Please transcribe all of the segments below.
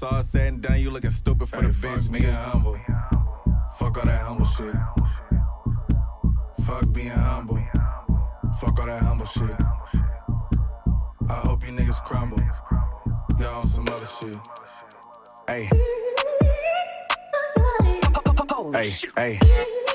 it's all said and done, you looking stupid for Hey, the fuck bitch, being nigga. humble. Fuck all that humble shit. Fuck being humble. Fuck all that humble shit. I hope you niggas crumble. Y'all on some other shit. Hey, Holy hey, shit. hey. Hey,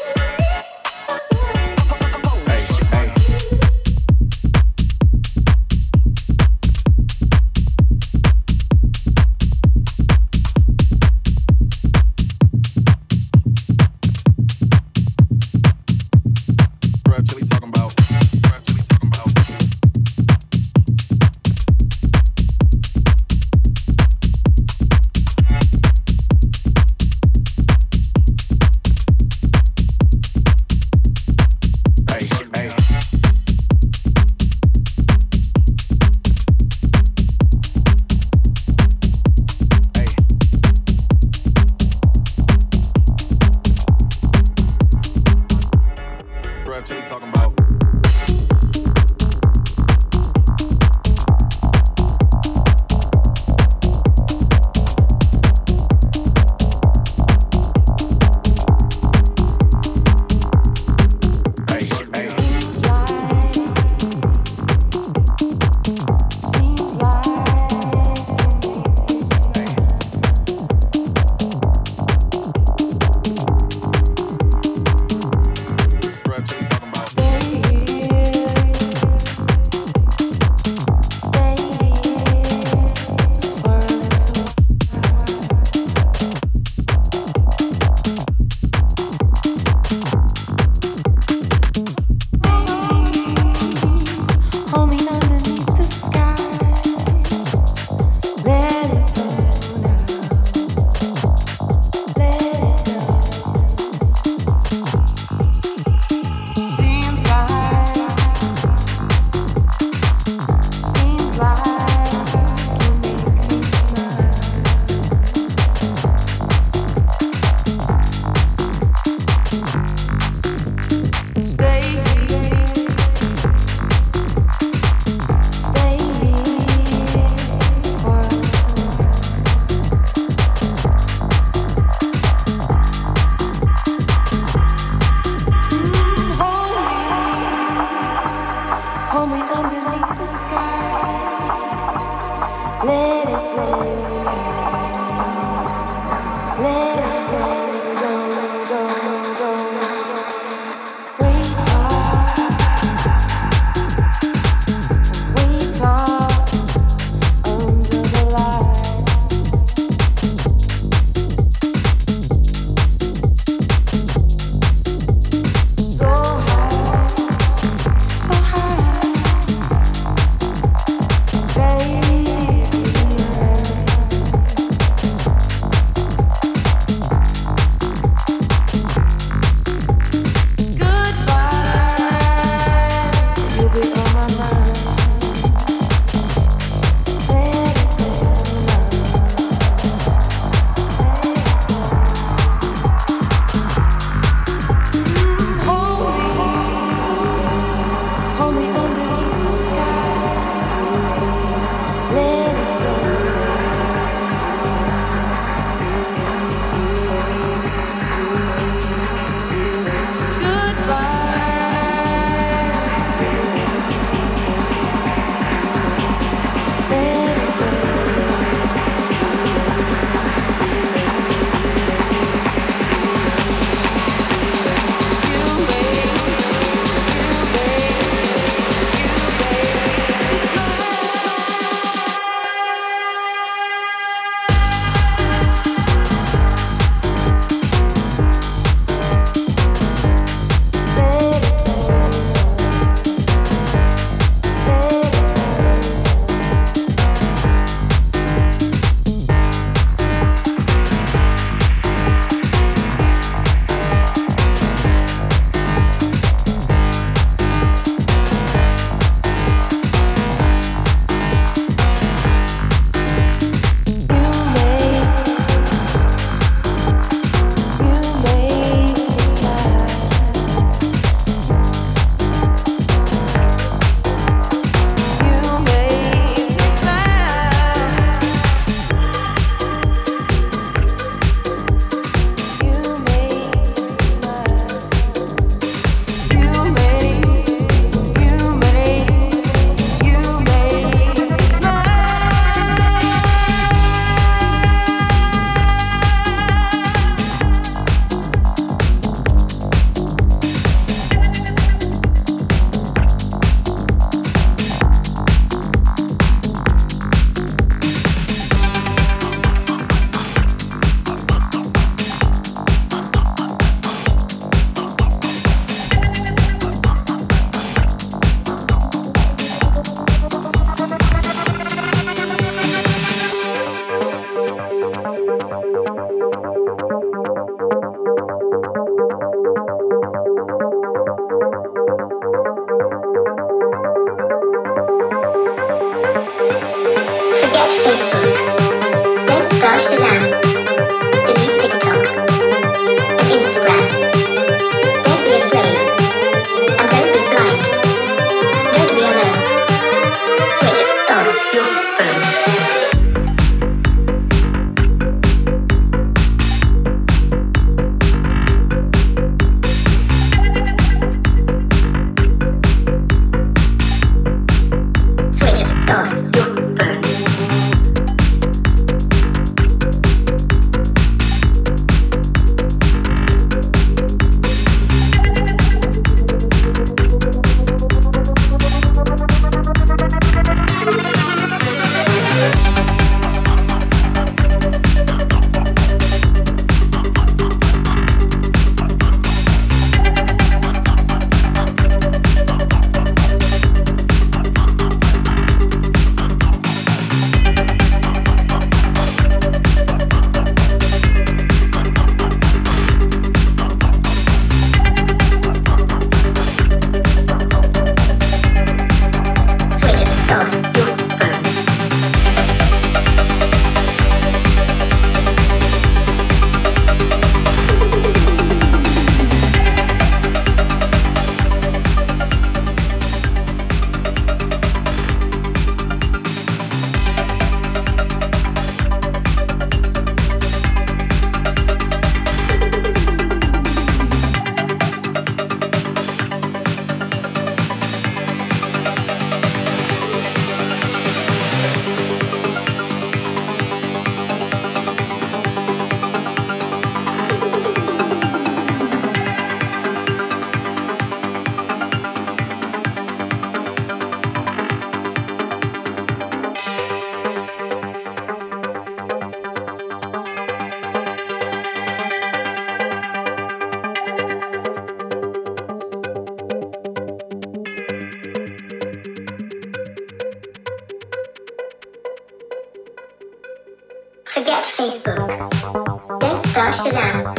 Forget Facebook. Don't start Shazam.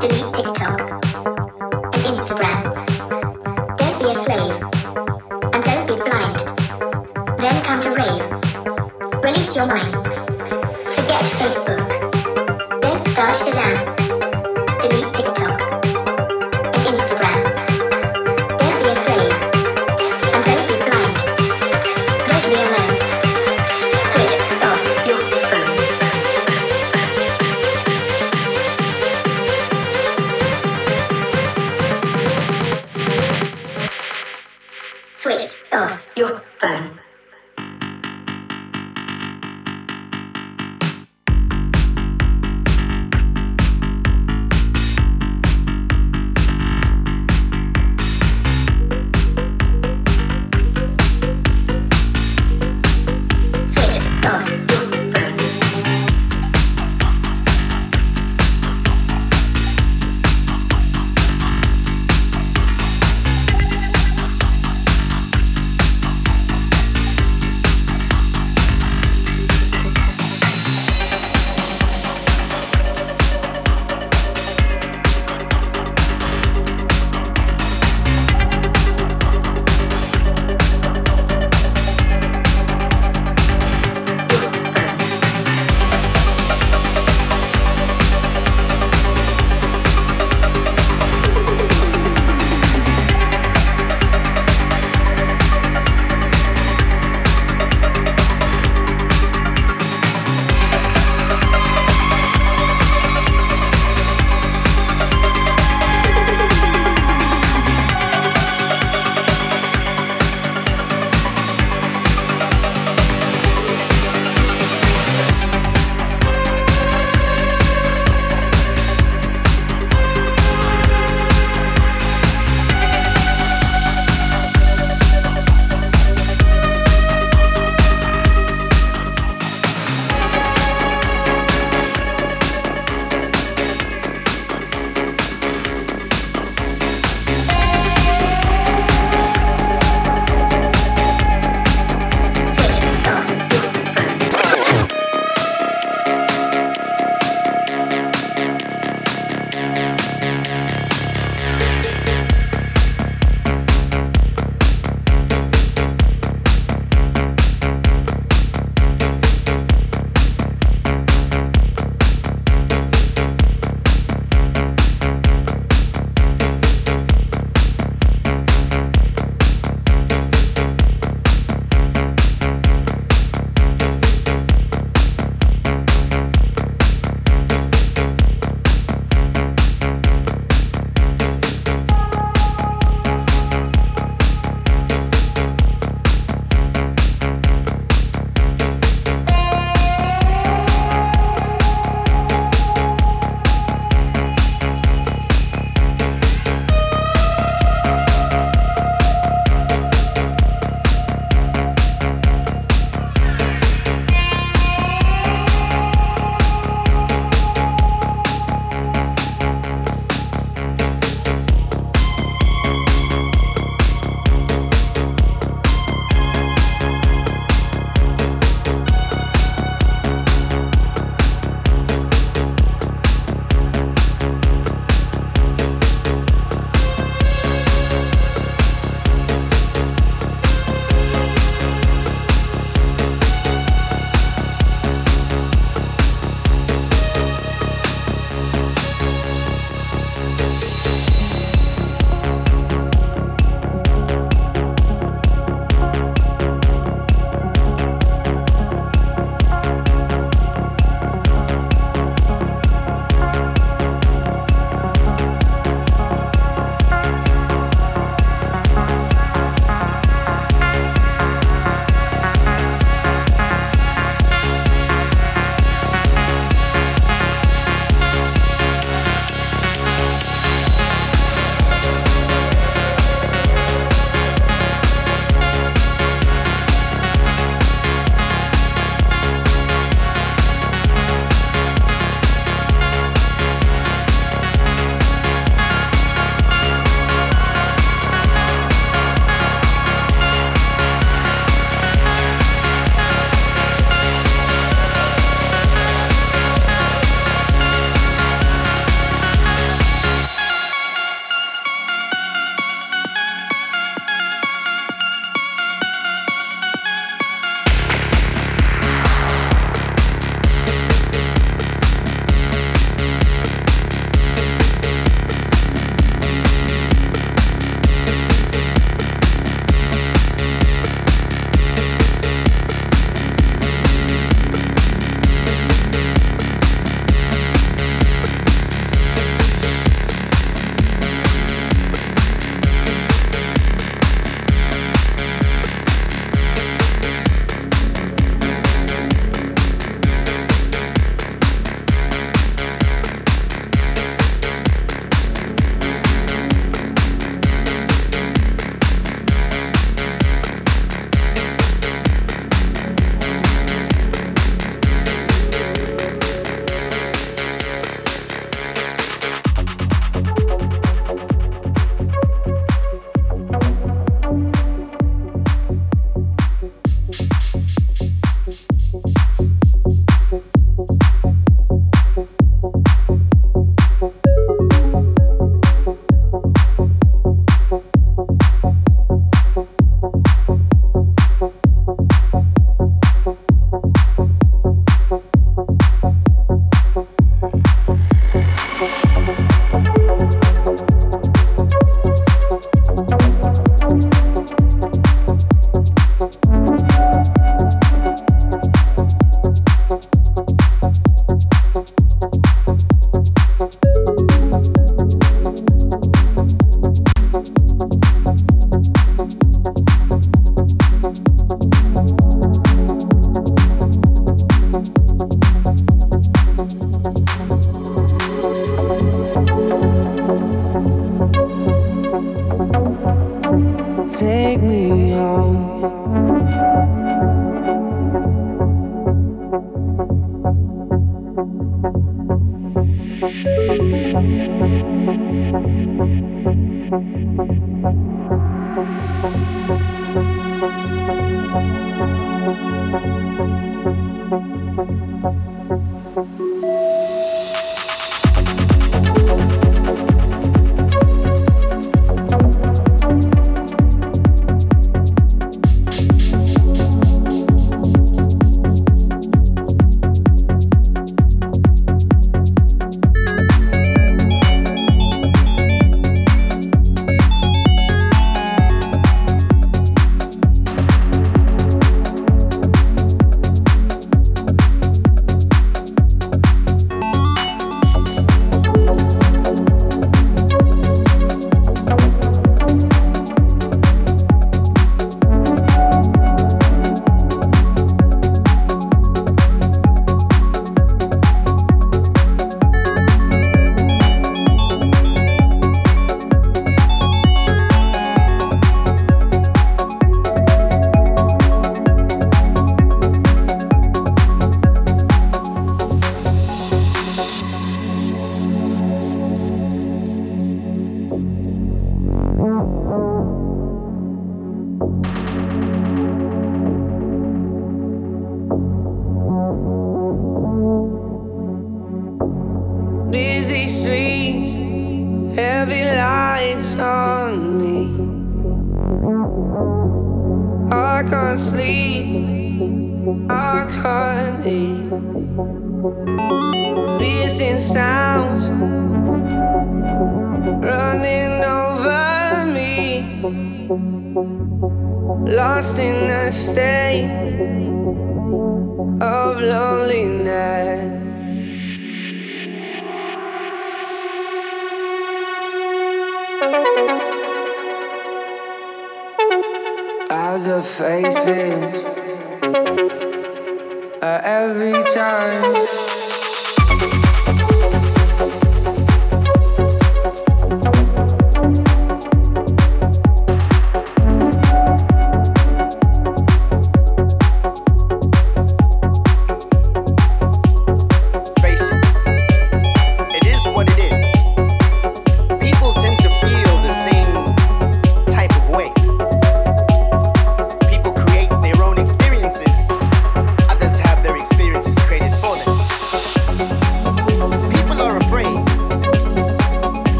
Delete TikTok. And Instagram. Don't be a slave. And don't be blind. Then come to rave. Release your mind. Forget Facebook. Don't start Shazam.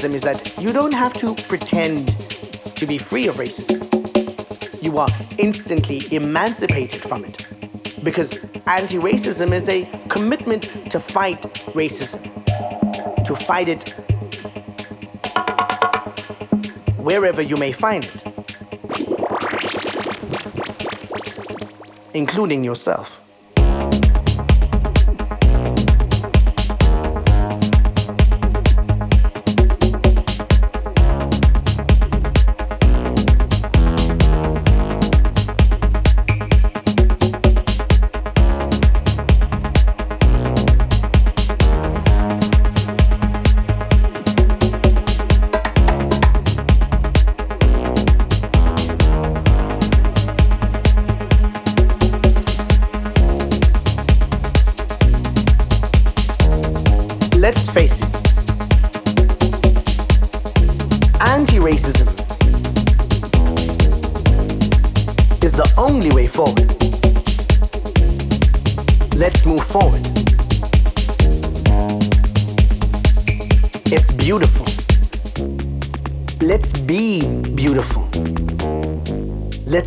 Racism is that you don't have to pretend to be free of racism. You are instantly emancipated from it. Because anti racism is a commitment to fight racism, to fight it wherever you may find it. including yourself.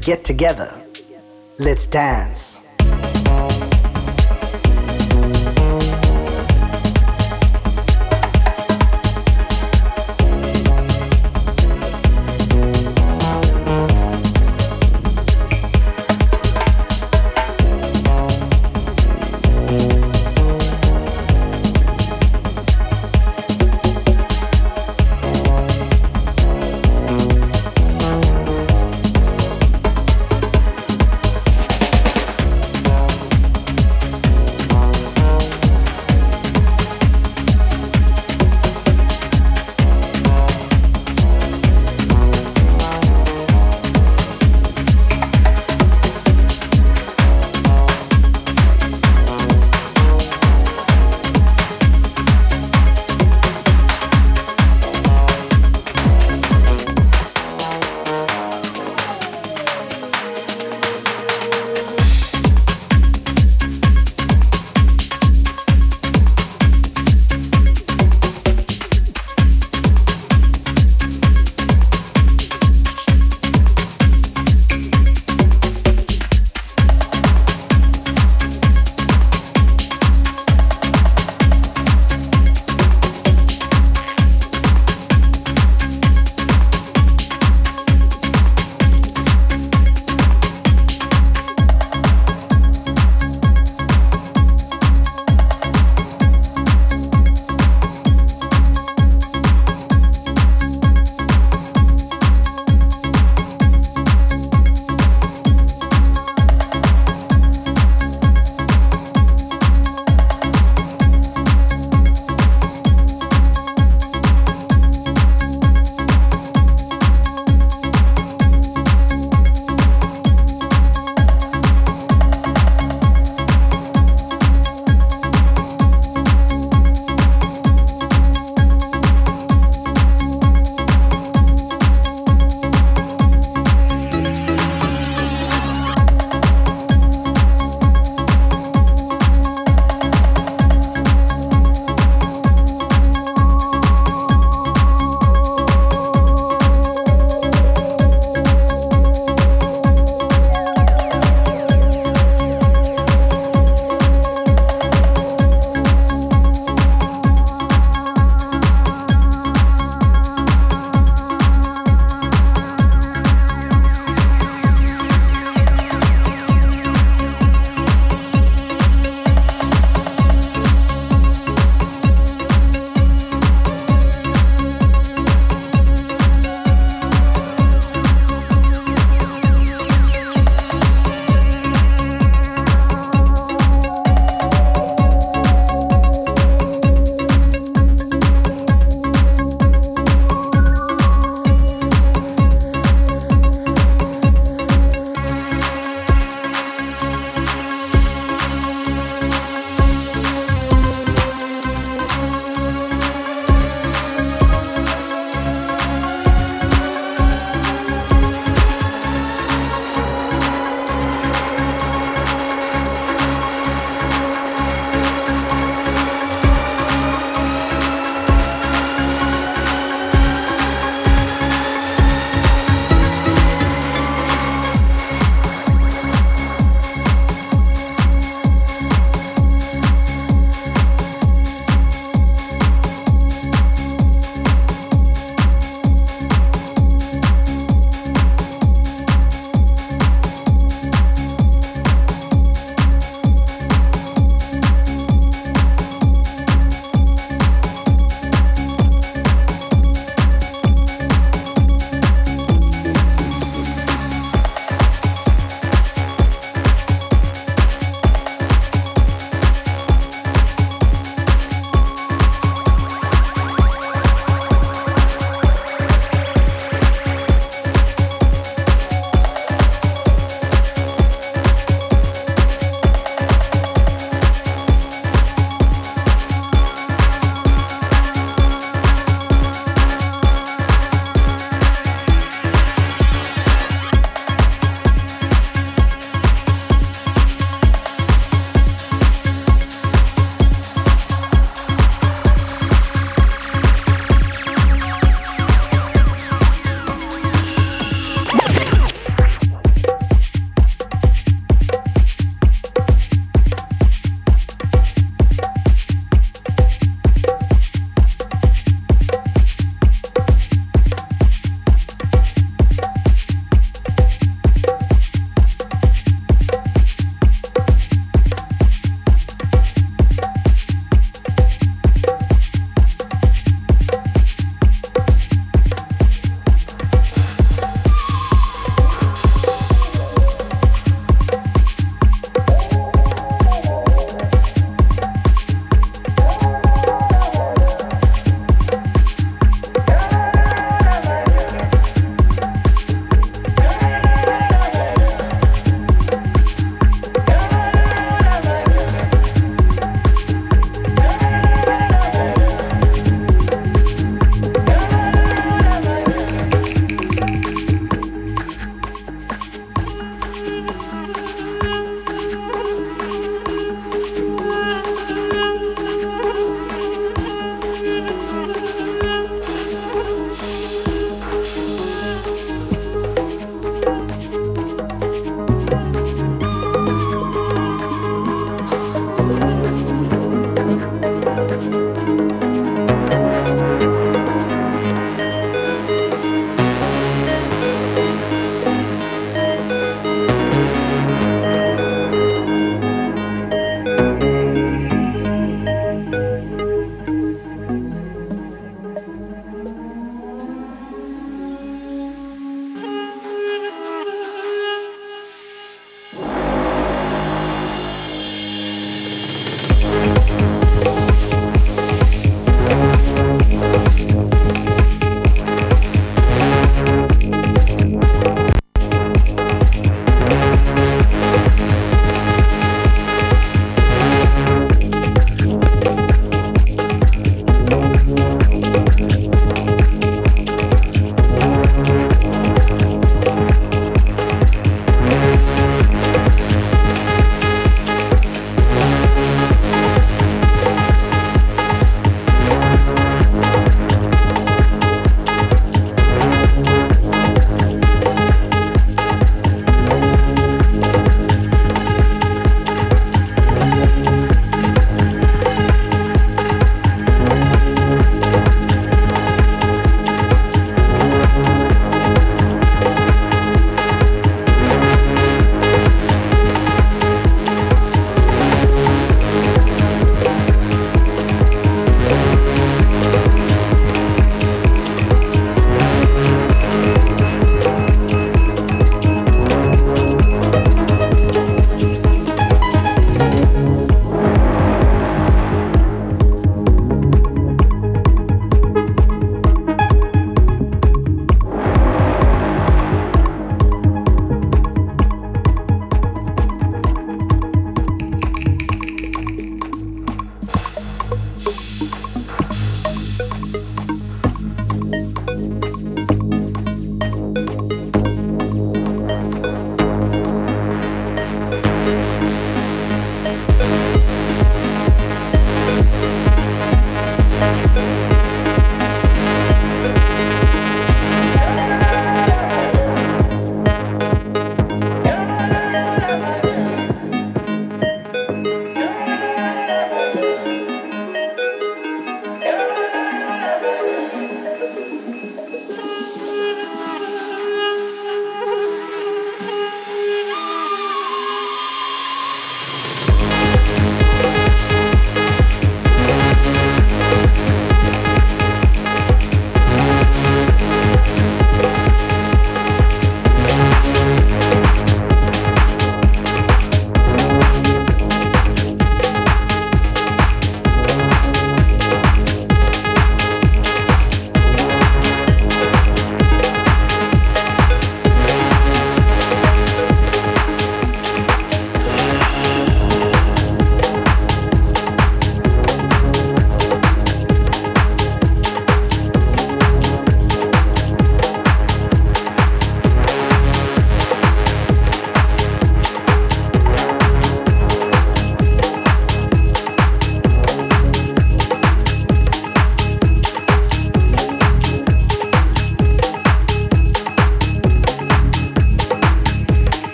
Get together. Let's dance.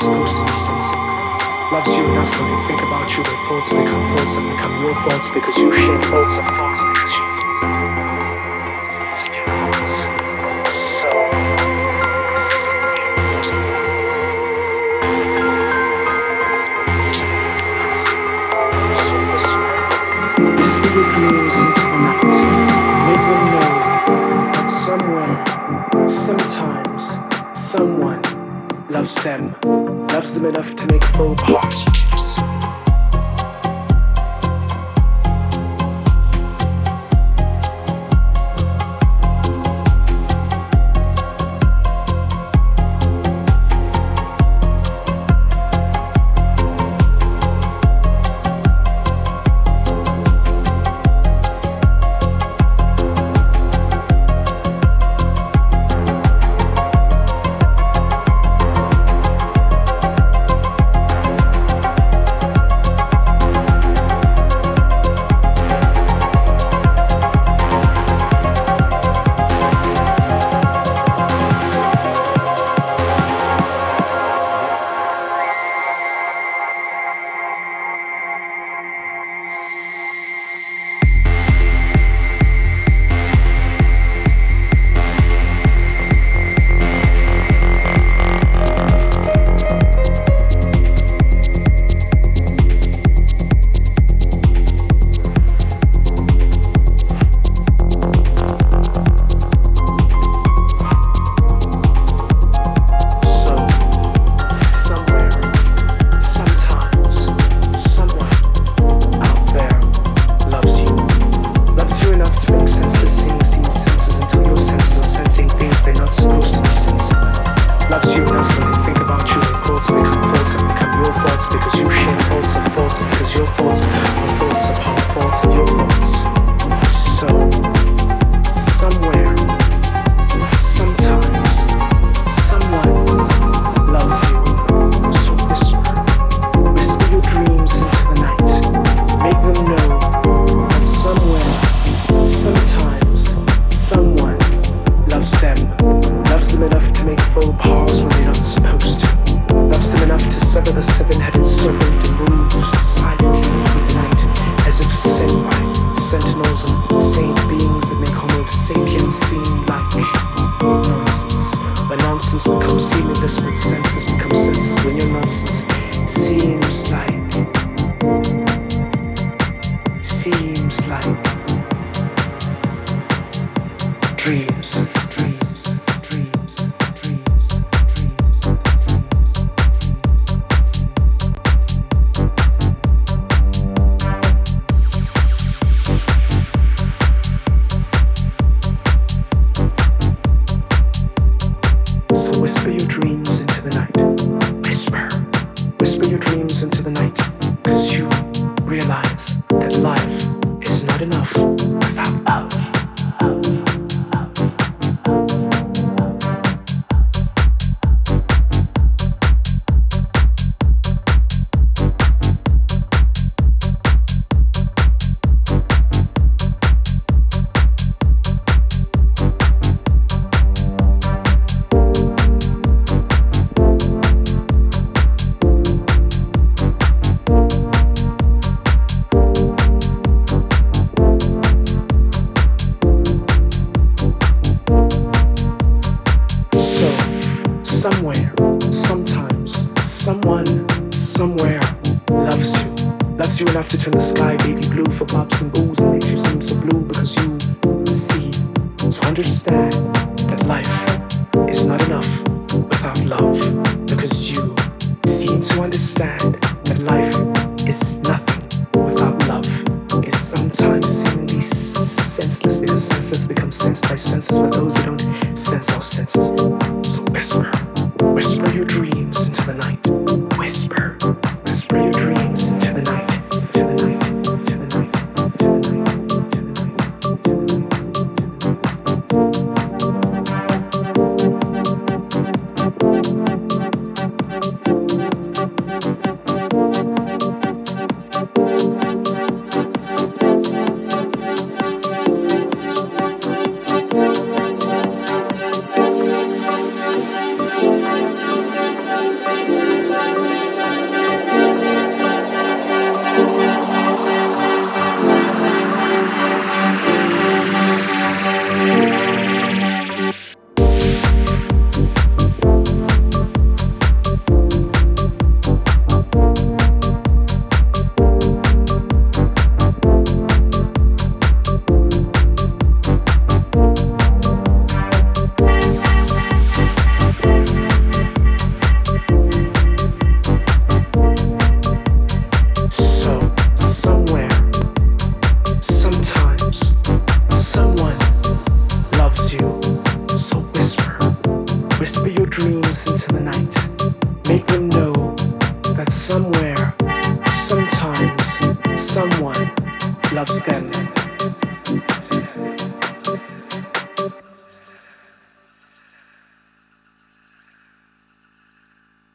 not no sense. Loves you enough when they think about you, their thoughts become thoughts and become your thoughts because you share thoughts of thoughts.